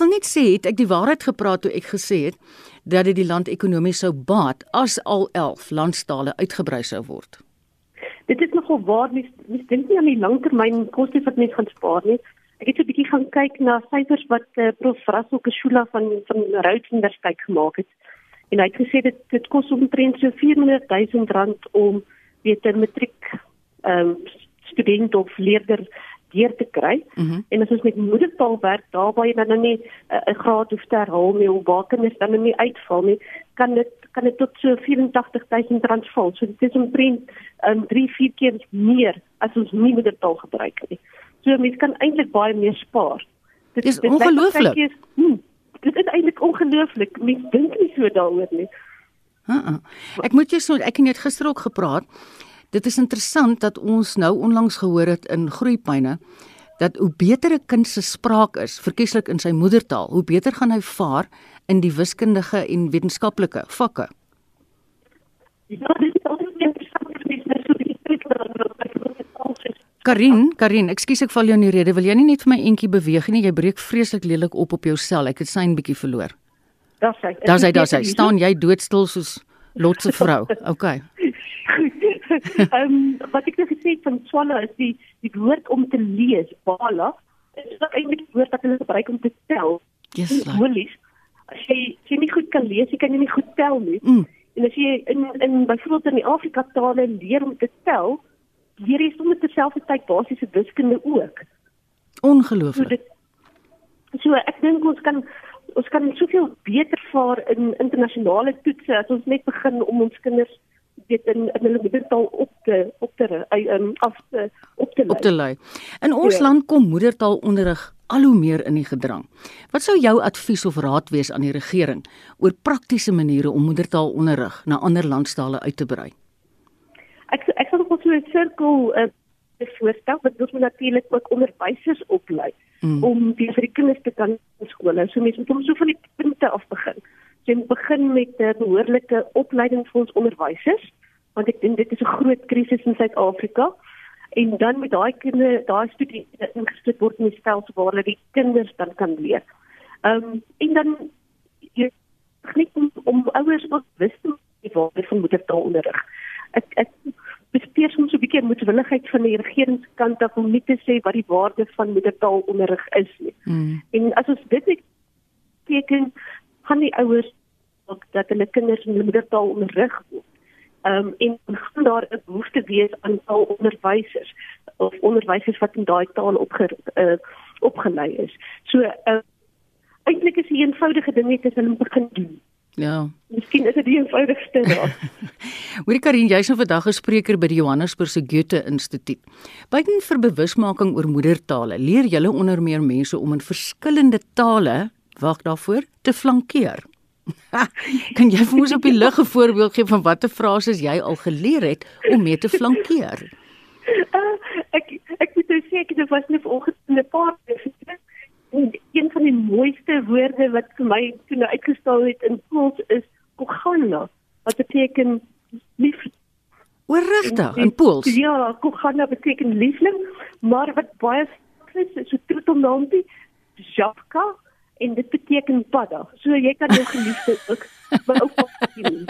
wil net sê het ek die waarheid gepraat toe ek gesê het dat dit die land ekonomies sou baat as al 11 landstale uitgebrei sou word. Dit is nogal waar mens mens dink nie aan die langtermyn koste wat mens gaan spaar nie. Ek het so 'n bietjie gaan kyk na syfers wat uh, Prof Rasso Keshula van van Rhodes Universiteit gemaak het. En hy het gesê dit dit kos omtrent so 400 000 rand om weet 'n matriek ehm um, student of leerder deur te kry. Mm -hmm. En as ons met moedertaal werk, daar waar jy dan nou nie 'n uh, graad hoef te herhaal nie of waar kinders dan nou nie uitval nie, kan dit kan dit tot so 84000 rand val. So dit is omtrent um, 3, 4 keer meer as ons nie moedertaal gebruik nie. So mense kan eintlik baie meer spaar. Dit is ongelooflik. Hmm, dit is eintlik ongelooflik. Mense dink nie so daaroor nie. Uh -uh. Ek moet jou so ek het net gister ook gepraat. Dit is interessant dat ons nou onlangs gehoor het in Groepyne dat hoe beter 'n kind se spraak is, verkieslik in sy moedertaal, hoe beter gaan hy vaar in die wiskundige en wetenskaplike vakke. Ja, dit is altyd interessant te sien hoe die Karin, Karin, ekskuus ek val jou in die rede. Wil jy nie net vir my entjie beweeg nie? Jy breek vreeslik lelik op op jou sel. Ek het syn bietjie verloor. Daar's hy. Daar's hy, daar's hy. Staan jy doodstil soos lotse vrou. OK. Um, wat ek nou gesê het van swalla is die die woord om te lees, bala, is dit eintlik die woord wat hulle gebruik om te tel. Yes. Like. As jy as jy nie goed kan lees, jy kan jy nie goed tel nie. Mm. En as jy in in byvoorbeeld in die Afrika tale leer om te tel, leer jy sommer terselfdertyd basiese wiskunde ook. Ongelooflik. So, so ek dink ons kan ons kan soveel beter vaar in internasionale toetse as ons net begin om ons kinders weet in in hulle moedertaal op te op te um, af te op te lei. Op te lei. In ons ja. land kom moedertaalonderrig al hoe meer in die gedrang. Wat sou jou advies of raad wees aan die regering oor praktiese maniere om moedertaalonderrig na ander landstale uit te brei? Ek ek sal nog so 'n sirkel uh, voorstel wat ons natuurlik ook onderwysers oplei mm. om die vir die kinders te kan skole. So mense moet so van die punte af begin jy moet begin met 'n behoorlike opleiding vir ons onderwysers want ek dink dit is 'n groot krisis in Suid-Afrika en dan met daai kinders daai studente ingestel word in die stelsel waar hulle die kinders dan kan leer. Ehm um, en dan jy net om, om ouers wat wys die waarde van moedertaalonderrig. Ek ek bespeer soms 'n bietjie moedwilligheid van die regeringskant af om nie te sê wat die waarde van moedertaalonderrig is nie. Mm. En as ons dit teken van die ouers ook dat hulle kinders in moedertaal onderrig word. Ehm um, en gaan daar 'n behoefte wees aan al onderwysers of onderwysers wat in daai taal opge uh, opgelei is. So uh, eintlik is die eenvoudige ding net as hulle begin doen. Ja. Miskien is dit die eenvoudigste daar. Hoorie Karin, jy's nou vandag 'n spreker by die Johannesburgse Goethe Instituut. Buiten vir bewusmaking oor moedertale, leer julle onder meer mense om in verskillende tale, wag daarvoor, te flankeer. kan jy vir ons op die lig 'n voorbeeld gee van watter frases jy al geleer het om mee te flankeer? Uh, ek ek moet nou sê ek het was net vanoggend 'n paar een van die mooiste woorde wat vir my toe nou uitgestaan het in Pools is kogana wat beteken lief. Oor regtig in Pools? Ja, kogana beteken liefling, maar wat baie is so troetelnampie, Japka en dit beteken padda. So jy kan jou geliefde ook my oupa sien.